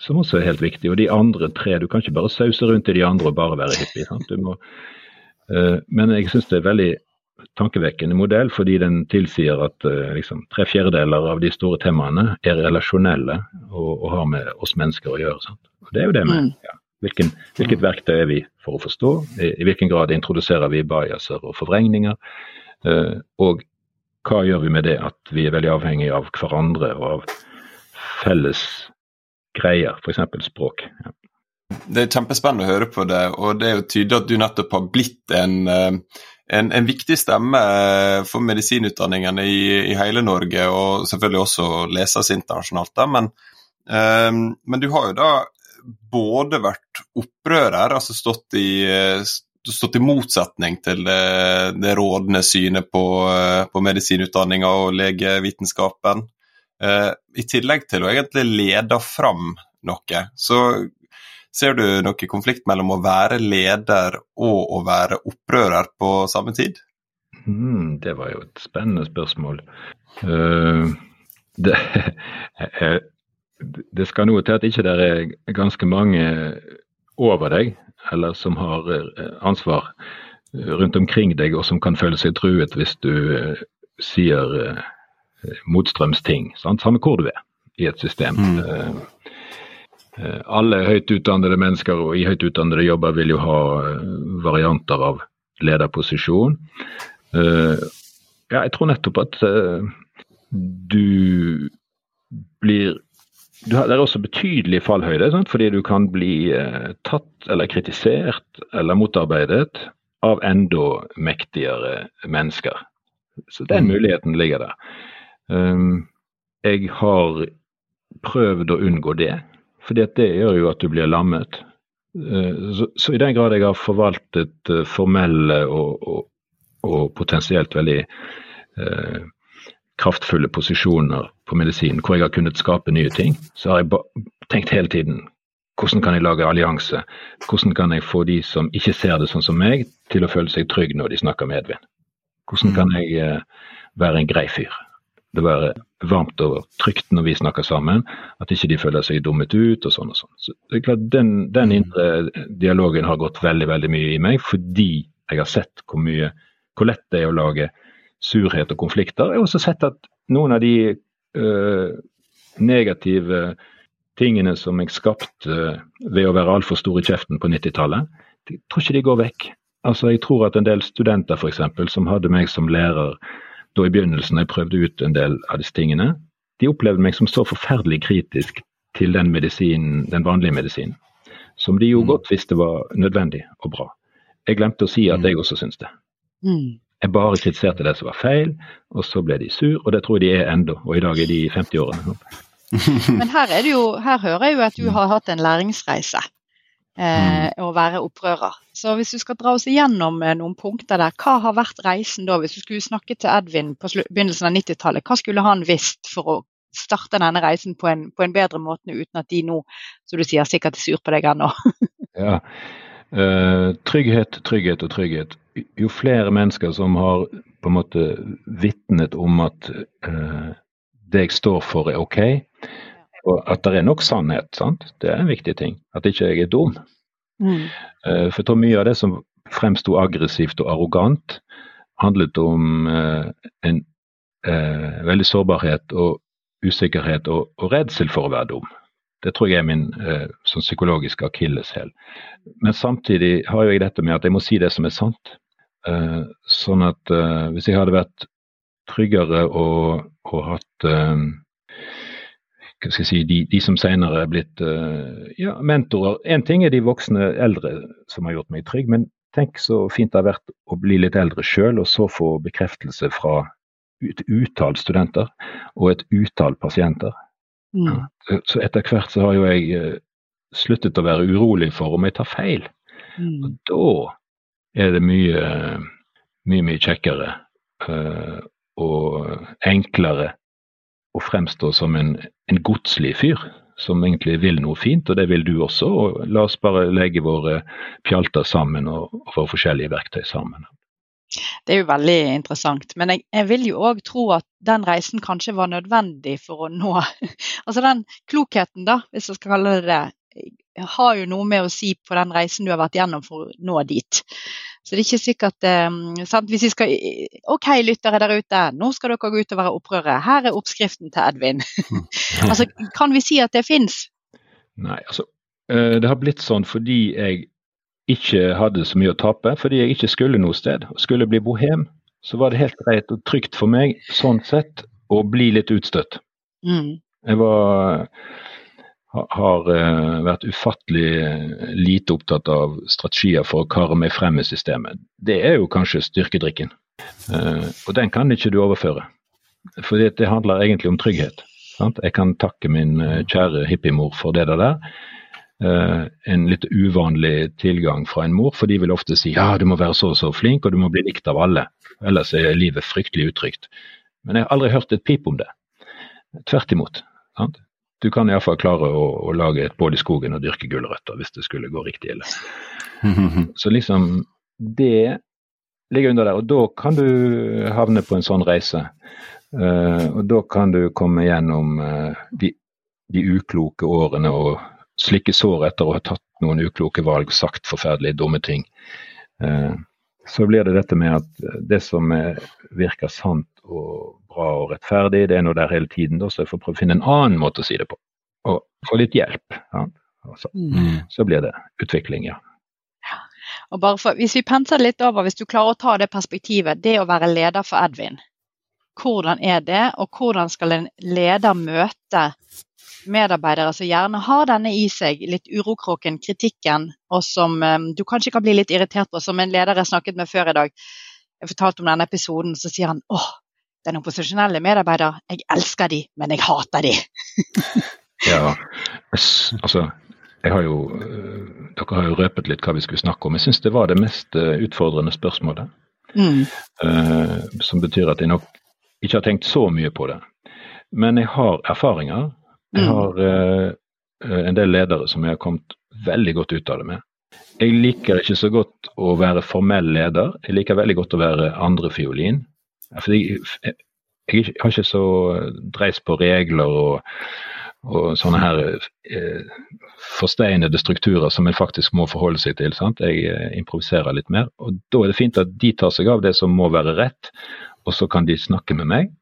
Som også er helt viktig. Og de andre tre, du kan ikke bare sause rundt i de andre og bare være hippie. Sant? Du må, uh, men jeg syns det er veldig tankevekkende modell, fordi den tilsier at uh, liksom, tre fjerdedeler av de store temaene er relasjonelle og, og, har med oss mennesker å gjøre. Sant? Og det er jo det med Mm. ja, hvilken, hvilket verktøy er vi for å forstå? I, i hvilken grad introduserer vi biaser og forvrengninger? Uh, og hva gjør vi med det at vi er veldig avhengig av hverandre og av felles greier, f.eks. språk? Ja. Det er kjempespennende å høre på det, og det er jo tydelig at du nettopp har blitt en, eh, en, en viktig stemme eh, for medisinutdanningene i, i, hele Norge, og selvfølgelig også leses internasjonalt. Da. Men, um, men du har jo da både vært opprører, altså stått i, stått i motsetning til det, det rådende synet på, på medisinutdanninga og legevitenskapen, i tillegg til å egentlig lede fram noe. Så ser du noe konflikt mellom å være leder og å være opprører på samme tid? Mm, det var jo et spennende spørsmål. Uh, det, (laughs) det, skal noe til at ikke det er ganske mange over deg, eller som har ansvar rundt omkring deg, og som kan føle seg truet hvis du sier motstrømsting. Sant? Samme hvor du er i et system. Mm. alle høyt utdannede mennesker og i høyt utdannede jobber vil jo ha varianter av lederposisjon. ja, jeg tror nettopp at du blir du har, det er også betydelig fallhøyde, sant? fordi du kan bli eh, tatt eller kritisert eller motarbeidet av enda mektigere mennesker. Så den Mm. muligheten ligger der. Um, jeg har prøvd å unngå det, at det gjør jo at du blir lammet. Uh, så, så i den grad jeg har forvaltet uh, formelle og, og, og potensielt veldig uh, kraftfulle posisjoner på medisinen, hvor jeg har kunnet skape nye ting, så har jeg tenkt hele tiden hvordan kan jeg lage allianse? Hvordan kan jeg få de som ikke ser det sånn som meg, til å føle seg trygg når de snakker medvind? Hvordan kan jeg eh, være en grei fyr? Det være varmt og trygt når vi snakker sammen, at ikke de føler seg dummet ut og sånn og sånn. Så det er klart, Den, den indre dialogen har gått veldig veldig mye i meg, fordi jeg har sett hvor mye, hvor lett det er å lage surhet og konflikter. Jeg har også sett at noen av de øh, negative tingene som jeg skapte øh, ved å være altfor stor i kjeften på 90-tallet, jeg tror ikke de går vekk. Altså, Jeg tror at en del studenter for eksempel, som hadde meg som lærer da i begynnelsen jeg prøvde ut en del av disse tingene, de opplevde meg som så forferdelig kritisk til den medisinen, den vanlige medisinen. Som de jo Mm. godt visste var nødvendig og bra. Jeg glemte å si at jeg også syns det. Mm. Jeg bare kritiserte det som var feil, og så ble de sur, og det tror jeg de er ennå. Og i dag er de i 50-årene. Men her, er det jo, her hører jeg jo at du har hatt en læringsreise. Eh, å være opprører. Så hvis du skal dra oss igjennom eh, noen punkter der, hva har vært reisen da? Hvis du skulle snakke til Edvin på begynnelsen av 90-tallet, hva skulle han visst for å starte denne reisen på en, på en bedre måte, uten at de nå, som du sier, sikkert er sur på deg ennå? (laughs) Ja. Uh, trygghet, trygghet og trygghet. Jo flere mennesker som har på en måte vitnet om at uh, det jeg står for er ok, og at det er nok sannhet, sant? det er en viktig ting. At ikke jeg er dum. Mm. Eh, For jeg tror mye av det som fremsto aggressivt og arrogant, handlet om eh, en eh, veldig sårbarhet og usikkerhet og, og redsel for å være dum. Det tror jeg er min eh, sånn psykologiske akilleshæl. Men samtidig har jeg dette med at jeg må si det som er sant. Eh, sånn at eh, hvis jeg hadde vært tryggere og, og hatt eh, hva skal jeg si, de, de som senere er blitt uh, ja, mentorer. Én ting er de voksne eldre som har gjort meg trygg, men tenk så fint det har vært å bli litt eldre sjøl, og så få bekreftelse fra et utall studenter og et utall pasienter. Mm. Så- Så etter hvert så har jo jeg eh, sluttet å være urolig for om jeg tar feil. Mm. Og da er det mye, mye, mye kjekkere eh, og enklere å fremstå som en, en godslig fyr som egentlig vil noe fint, og det vil du også. og La oss bare legge våre pjalter sammen og, og våre forskjellige verktøy sammen. Det er jo veldig interessant. Men jeg, jeg vil jo òg tro at den reisen kanskje var nødvendig for å nå (laughs) Altså den klokheten, da, hvis jeg skal kalle det det, har jo noe med å si på den reisen du har vært gjennom for å nå dit. Så det er ikke sikkert eh, sant? Hvis vi skal OK, lyttere der ute, nå skal dere gå ut og være opprørere. Her er oppskriften til Edvin. (laughs) altså, kan vi si at det fins? Nei, altså eh, Det har blitt sånn fordi jeg ikke hadde så mye å tape, fordi jeg ikke skulle noe sted. og Skulle bli bohem, så var det helt greit og trygt for meg sånn sett å bli litt utstøtt. Mm. Jeg var har eh, vært ufattelig eh, lite opptatt av strategier for å kare meg frem i systemet. Det er jo kanskje styrkedrikken, Eh, og den kan ikke du overføre. For det handler egentlig om trygghet. Sant? Jeg kan takke min kjære hippiemor for det der. En litt uvanlig tilgang fra en mor, for de vil ofte si ja, du må være så og så flink, og du må bli likt av alle. Ellers er livet fryktelig utrygt. Men jeg har aldri hørt et pip om det. Tvert imot. Sant? Du kan iallfall klare å, å lage et bål i skogen og dyrke gulrøtter hvis det skulle gå riktig ille. (laughs) Så liksom det ligger under der. Og da kan du havne på en sånn reise. Uh, og da kan du komme gjennom uh, de, de ukloke årene og slikke sår etter å ha tatt noen ukloke valg, sagt forferdelig dumme ting. Uh, så blir det dette med at det som er, virker sant og bra og rettferdig, det er noe der hele tiden. Da, så jeg får prøve å finne en annen måte å si det på. Og få litt hjelp. Ja. Så, Mm. så blir det utvikling, ja. Og bare for, hvis vi penser litt over, hvis du klarer å ta det perspektivet, det å være leder for Edvin. Hvordan er det, og hvordan skal en leder møte medarbeidere som gjerne har denne i seg, litt urokråken, kritikken, og som um, du kanskje kan bli litt irritert på, som en leder jeg snakket med før i dag. Jeg fortalte om denne episoden, så sier han åh, den opposisjonelle medarbeider, jeg elsker de, men jeg hater de. (laughs) ja, altså har jo, øh, Dere har jo røpet litt hva vi skulle snakke om. Jeg syns det var det mest øh, utfordrende spørsmålet. Mm. Uh, som betyr at jeg nok ikke har tenkt så mye på det. Men jeg har erfaringer. Jeg mm. har uh, en del ledere som jeg har kommet veldig godt ut av det med. Jeg liker ikke så godt å være formell leder. Jeg liker veldig godt å være andrefiolin. Fordi jeg, jeg, har ikke så dreis på regler og, og sånne her eh, forsteinede strukturer som en faktisk må forholde seg til. Sant? Jeg eh, improviserer litt mer. og Da er det fint at de tar seg av det som må være rett, og så kan de snakke med meg.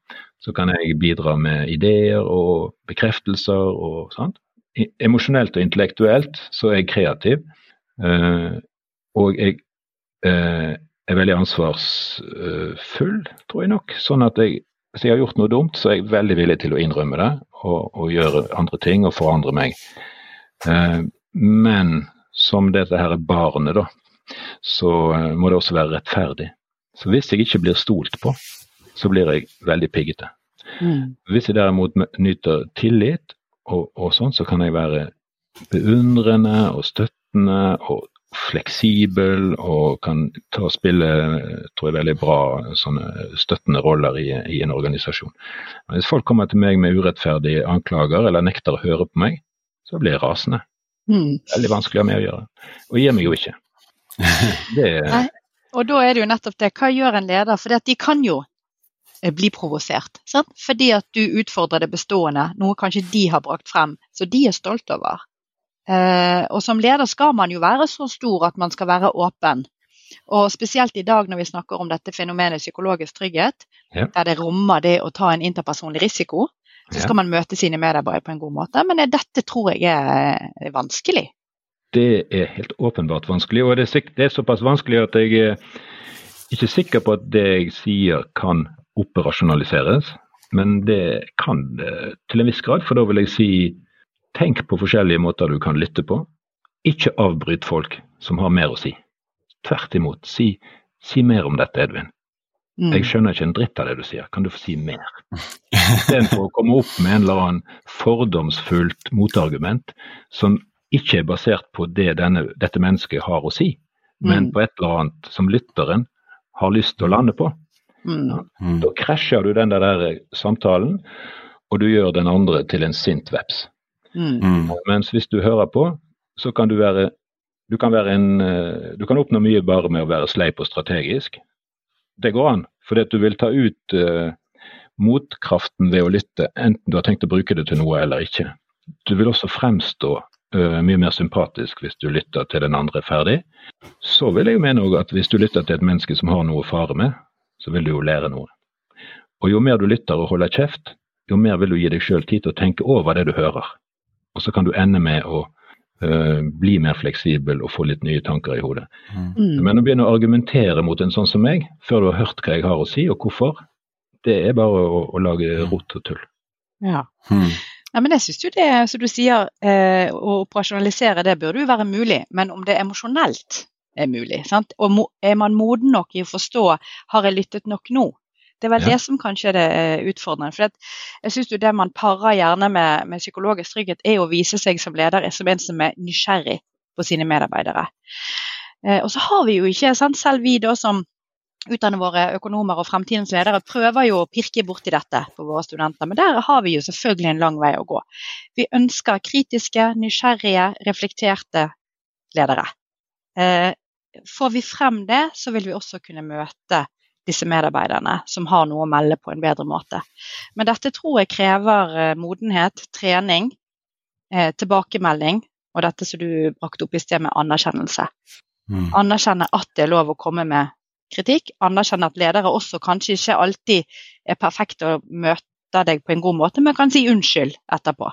Så kan jeg bidra med ideer og bekreftelser og sånt. Emosjonelt og intellektuelt så er jeg kreativ. Eh, og jeg uh, er veldig ansvarsfull, tror jeg nok. Sånn at jeg, hvis jeg har gjort noe dumt, så er jeg veldig villig til å innrømme det og, og gjøre andre ting og forandre meg. Uh, men som dette her er barnet, da, så må det også være rettferdig. Så hvis jeg ikke blir stolt på, så blir jeg veldig piggete. Mm. Hvis jeg derimot nyter tillit og, og sånn, så kan jeg være beundrende og støttende og fleksibel og kan ta og spille tror jeg, veldig bra sånne støttende roller i, i en organisasjon. Men hvis folk kommer til meg med urettferdige anklager eller nekter å høre på meg, så blir jeg rasende. Mm. Veldig vanskelig å ha med å gjøre. Og gir meg jo ikke. (laughs) Det, Nei. Og da er det jo nettopp det. Hva gjør en leder? For de kan jo Eh, bli provosert. Sant? Fordi at du utfordrer det bestående, noe kanskje de har brakt frem, så de er stolt over. Eh, og som leder skal man jo være så stor at man skal være åpen. Og spesielt i dag når vi snakker om dette fenomenet psykologisk trygghet, ja. der det rommer det å ta en interpersonlig risiko, så skal ja. man møte sine medarbeidere på en god måte. Men dette tror jeg er vanskelig. Det er helt åpenbart vanskelig, og det er, såpass vanskelig at jeg er ikke sikker på at det jeg sier kan operasjonaliseres. Men det kan det til en viss grad, for da vil jeg si tenk på forskjellige måter du kan lytte på. Ikke avbryt folk som har mer å si. Tvert imot, si, si mer om dette, Edvin. Mm. Jeg skjønner ikke en dritt av det du sier, kan du få si mer? Istedenfor å komme opp med en eller annen fordomsfullt motargument som ikke er basert på det denne, dette mennesket har å si, men mm. på et eller annet som lytteren har lyst til å lande på. Mm. Ja, Da krasjer du den der samtalen, og du gjør den andre til en sint veps. Mm. mm. Mens hvis du hører på, så kan du være du kan, være en, eh, du kan oppnå mye bare med å være sleip og strategisk. Det går an, fordi du vil ta ut uh, motkraften ved å lytte, enten du har tenkt å bruke det til noe eller ikke. Du vil også fremstå uh, mye mer sympatisk hvis du lytter til den andre ferdig. Så vil jeg jo mene at hvis du lytter til et menneske som har noe å fare med, så vil du jo lære noe. Og jo mer du lytter og holder kjeft, jo mer vil du gi deg sjøl tid til å tenke over det du hører. Og så kan du ende med å uh, bli mer fleksibel og få litt nye tanker i hodet. Mm. Men å begynne å argumentere mot en sånn som meg, før du har hørt hva jeg har å si og hvorfor, det er bare å, å lage rot og tull. Ja. Mm. Ja, men jeg synes jo det, som du sier, eh, Å operasjonalisere det burde jo være mulig, men om det er emosjonelt er mulig. Sant? Og er man moden nok i å forstå har jeg lyttet nok nå? Det er vel ja. det som kanskje er det eh, utfordrende. For jeg jo Det man parer gjerne med, med, psykologisk trygghet, er å vise seg som leder som en som er nysgjerrig på sine medarbeidere. Eh, og så har vi jo ikke, sant? selv vi da som utdanner våre økonomer og fremtidens ledere, prøver jo å pirke borti dette på våre studenter. Men der har vi jo selvfølgelig en lang vei å gå. Vi ønsker kritiske, nysgjerrige, reflekterte ledere. Eh, får vi frem det, så vil vi også kunne møte disse medarbeiderne som har noe å melde på en bedre måte. Men dette tror jeg krever eh, modenhet, trening, eh, tilbakemelding og dette som du brakte opp i sted med anerkjennelse. Mm. Anerkjenne at det er lov å komme med kritikk. Anerkjenne at ledere også kanskje ikke alltid er perfekte og møter deg på en god måte, men kan si unnskyld etterpå.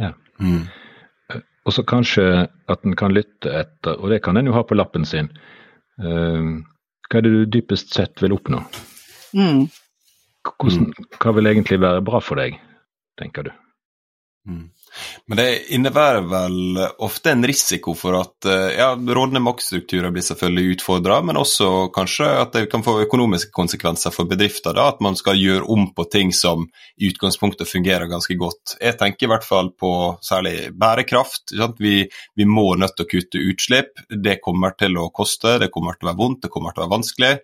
Ja. Mm. Og så kanskje at en kan lytte etter, og det kan en jo ha på lappen sin. Uh, hva er det du dypest sett vil oppnå? Mm. Hvordan, hva vil egentlig være bra for deg, tenker du? Mm. Men det innebærer vel ofte en risiko for at eh, ja, rådende maktstrukturer blir selvfølgelig utfordra, men også kanskje at det kan få økonomiske konsekvenser for bedrifter. da, At man skal gjøre om på ting som i utgangspunktet fungerer ganske godt. Jeg tenker i hvert fall på særlig bærekraft. Vi, vi, må nødt til å kutte utslipp. Det kommer til å koste, det kommer til å være vondt, det kommer til å være vanskelig.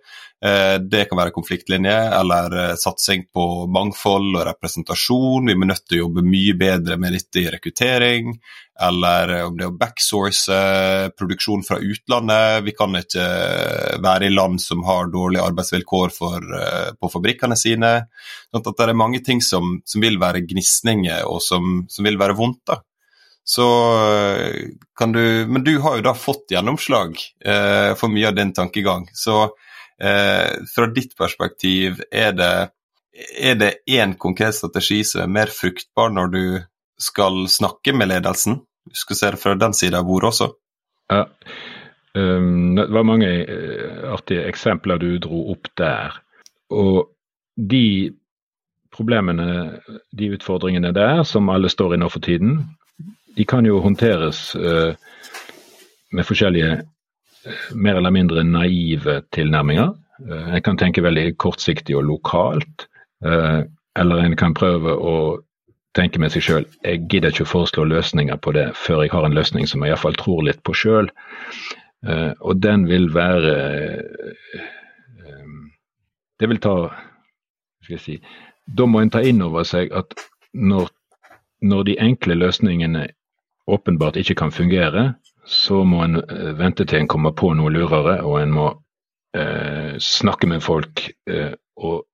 Eh, det kan være konfliktlinje eller eh, satsing på mangfold og representasjon. Vi er nødt til å jobbe mye bedre med dette i rekruttering. Eller eh, om det er å backsource produksjon fra utlandet. Vi kan ikke være i land som har dårlige arbeidsvilkår for, på fabrikkene sine. Sånn at det er mange ting som, som vil være gnisninger og som, som vil være vondt. da. Så kan du Men du har jo da fått gjennomslag eh, for mye av din tankegang. Så Eh, fra ditt perspektiv, er det er det én konkret strategi som er mer fruktbar når du skal snakke med ledelsen? Du skal se det fra den siden av bordet også. Ja, um, Det var mange uh, artige eksempler du dro opp der. Og de problemene, de utfordringene der, som alle står i nå for tiden, de kan jo håndteres uh, med forskjellige mer eller mindre naive tilnærminger. Eh, en kan tenke veldig kortsiktig og lokalt. Eh, eller en kan prøve å tenke med seg sjøl jeg gidder ikke å foreslå løsninger på det før jeg har en løsning som jeg iallfall tror litt på sjøl. Eh, og den vil være Det vil ta skal jeg si, Da må en ta inn over seg at når, når de enkle løsningene åpenbart ikke kan fungere, så må en eh, vente til en kommer på noe lurere, og en må eh, snakke med folk eh, og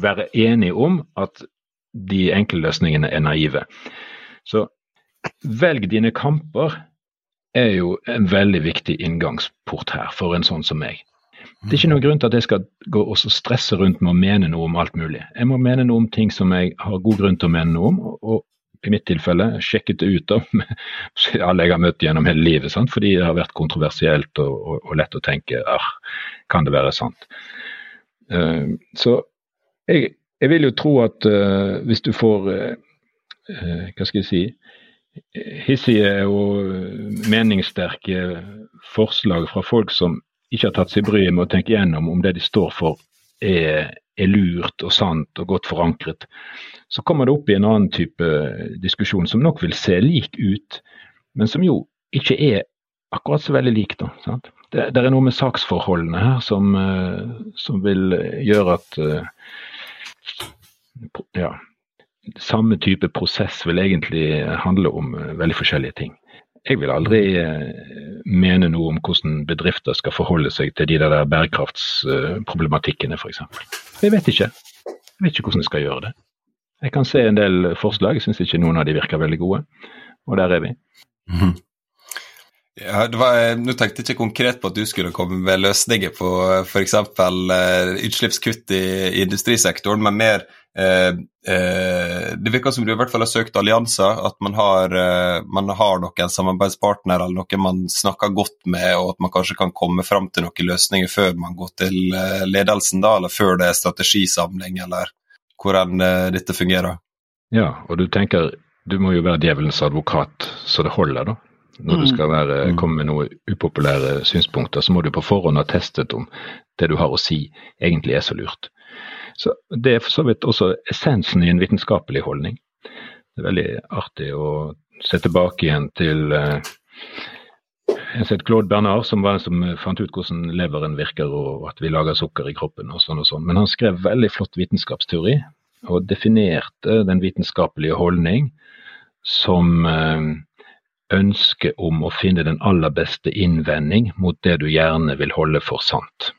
være enig om at de enkle løsningene er naive. Så velg dine kamper er jo en veldig viktig inngangsport her for en sånn som meg. Det er ikke noen grunn til at jeg skal gå og stresse rundt med å mene noe om alt mulig. Jeg må mene noe om ting som jeg har god grunn til å mene noe om, og i mitt tilfelle sjekket det ut av (laughs) alle jeg har møtt gjennom hele livet. Sant? Fordi det har vært kontroversielt og, og, og lett å tenke ah, kan det være sant. Uh, så jeg, jeg, vil jo tro at uh, hvis du får uh, hva skal jeg si hissige og meningssterke forslag fra folk som ikke har tatt seg bryet med å tenke gjennom om det de står for er, er lurt og sant og godt forankret, så kommer det opp i en annen type diskusjon som nok vil se lik ut, men som jo ikke er akkurat så veldig lik. da, sant? Det, det er noe med saksforholdene her som, uh, som vil gjøre at uh, ja, samme type prosess vil egentlig handle om uh, veldig forskjellige ting. Jeg vil aldri mene noe om hvordan bedrifter skal forholde seg til de der bærekraftsproblematikkene f.eks. Jeg vet ikke. Jeg vet ikke hvordan jeg skal gjøre det. Jeg kan se en del forslag, jeg syns ikke noen av de virker veldig gode. Og der er vi. Mm. Ja, var, Nå tenkte jeg ikke konkret på at du skulle komme med løsninger på f.eks. Uh, utslippskutt i, i, industrisektoren, men mer uh, uh, Det virker som du i hvert fall har søkt allianser, at man har, man har noen samarbeidspartnere eller noen man snakker godt med, og at man kanskje kan komme fram til noen løsninger før man går til ledelsen, da, eller før det er strategisamling, eller hvordan eh, dette fungerer. Ja, og du tenker du må jo være djevelens advokat så det holder, da. Når du mm. skal være, mm. komme med noen upopulære synspunkter, så må du på forhånd ha testet om det du har å si egentlig er så lurt. Så Det er for så vidt også essensen i en vitenskapelig holdning. Det er veldig artig å se tilbake igjen til uh, jeg har sett Claude Bernard, som var den som fant ut hvordan leveren virker og at vi lager sukker i kroppen og sånn og sånn. Men han skrev veldig flott vitenskapsteori og definerte den vitenskapelige holdning som ønske om å finne den aller beste innvending mot det du gjerne vil holde for sant.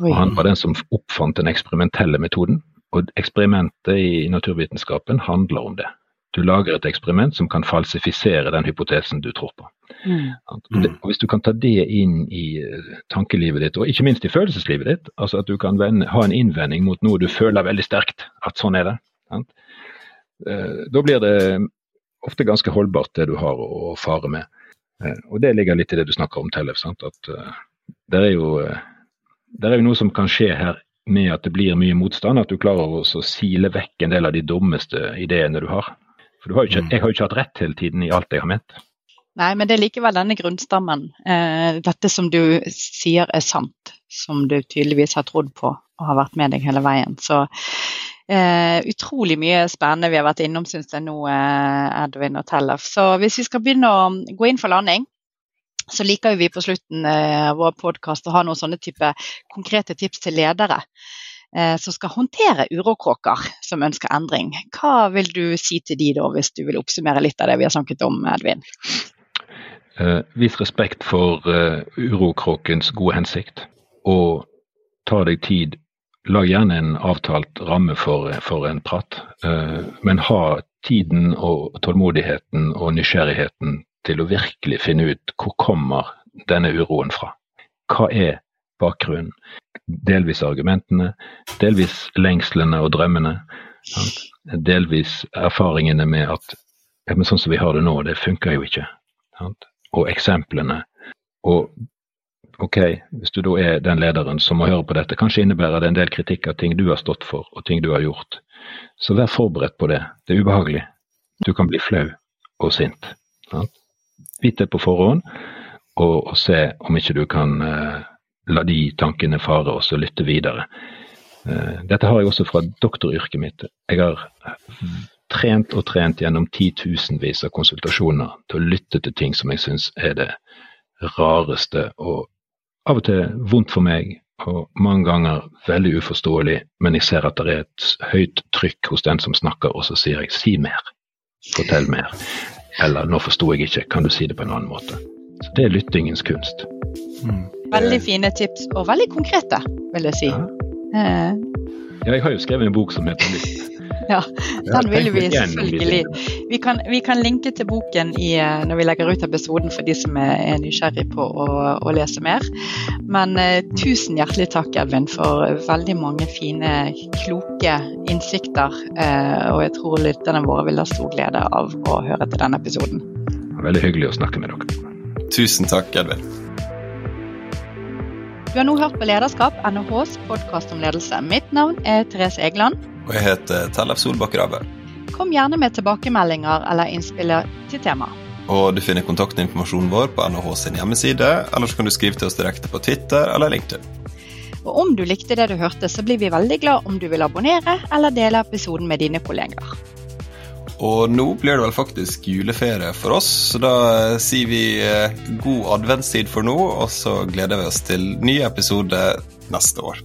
Og han var den som oppfant den eksperimentelle metoden. Og eksperimentet i naturvitenskapen handler om det. Du lager et eksperiment som kan falsifisere den hypotesen du tror på. Mm. Og Hvis du kan ta det inn i eh, tankelivet ditt, og ikke minst i følelseslivet ditt, altså at du kan ha en innvending mot noe du føler veldig sterkt, at sånn er det, sant? Eh, da blir det ofte ganske holdbart det du har å fare med. Eh, og det ligger litt i det du snakker om, Tellef. At det er, jo, det er jo noe som kan skje her med at det blir mye motstand, at du klarer å sile vekk en del av de dummeste ideene du har. For har ikke, mm. jeg har jo ikke hatt rett hele tiden i alt jeg har ment. Nei, men det er likevel denne grunnstammen. Eh, dette som du sier er sant, som du tydeligvis har trodd på og har vært med deg hele veien. Så eh, utrolig mye spennende vi har vært innom, syns jeg nå, eh, Edvin og Tellef. Så hvis vi skal begynne å gå inn for landing, så liker vi på slutten av eh, vår podkast å ha noen sånne type konkrete tips til ledere eh, som skal håndtere urokråker som ønsker endring. Hva vil du si til de da, hvis du vil oppsummere litt av det vi har snakket om, Edvin? Uh, vis respekt for urokråkens gode hensikt, og ta deg tid. Lag gjerne en avtalt ramme for, for en prat, uh, men ha tiden og tålmodigheten og nysgjerrigheten til å virkelig finne ut hvor kommer denne uroen fra. Hva er bakgrunnen? Delvis argumentene, delvis lengslene og drømmene. Delvis erfaringene med at ja, men sånn som vi har det nå, det funker jo ikke. Og eksemplene. Og ok, hvis du da er den lederen som må høre på dette, kanskje innebærer det en del kritikk av ting du har stått for og ting du har gjort. Så vær forberedt på det. Det er ubehagelig. Du kan bli flau og sint. Sant? Vit det på forhånd, og, og, se om ikke du kan uh, la de tankene fare, og så lytte videre. Uh, dette har jeg også fra doktoryrket mitt. Jeg har trent og trent gjennom titusenvis av konsultasjoner til å lytte til ting som jeg syns er det rareste og av og til vondt for meg, og mange ganger veldig uforståelig, men jeg ser at det er et høyt trykk hos den som snakker, og så sier jeg 'si mer', 'fortell mer', eller 'nå forsto jeg ikke, kan du si det på en annen måte'? Så Det er lyttingens kunst. Mm. Veldig fine tips, og veldig konkrete, vil jeg si. Ja. Eh. ja jeg har jo skrevet en bok som heter Lytt. (laughs) Ja, den vil vi selvfølgelig. Vi kan, vi kan linke til boken i, eh, når vi legger ut episoden for de som er, er nysgjerrig på å, å, lese mer. Men uh, tusen hjertelig takk, Edvin, for veldig mange fine, kloke innsikter. Uh, og jeg tror lytterne våre vil ha stor glede av å høre til denne episoden. Veldig hyggelig å snakke med dere. Tusen takk, Edvin. Du har nå hørt på Lederskap, NHHs podkast om ledelse. Mitt navn er Therese Egeland. Og jeg heter Tellef Solbakk Rave. Kom gjerne med tilbakemeldinger eller innspill til temaet. Og du finner kontaktinformasjonen vår på NHH sin hjemmeside, eller så kan du skrive til oss direkte på Twitter eller LinkedIn. Og om du likte det du hørte, så blir vi veldig glad om du vil abonnere eller dele episoden med dine kollegaer. Og nå blir det vel faktisk juleferie for oss, så da sier vi eh, god adventstid for nå, og så gleder vi oss til ny episode neste år.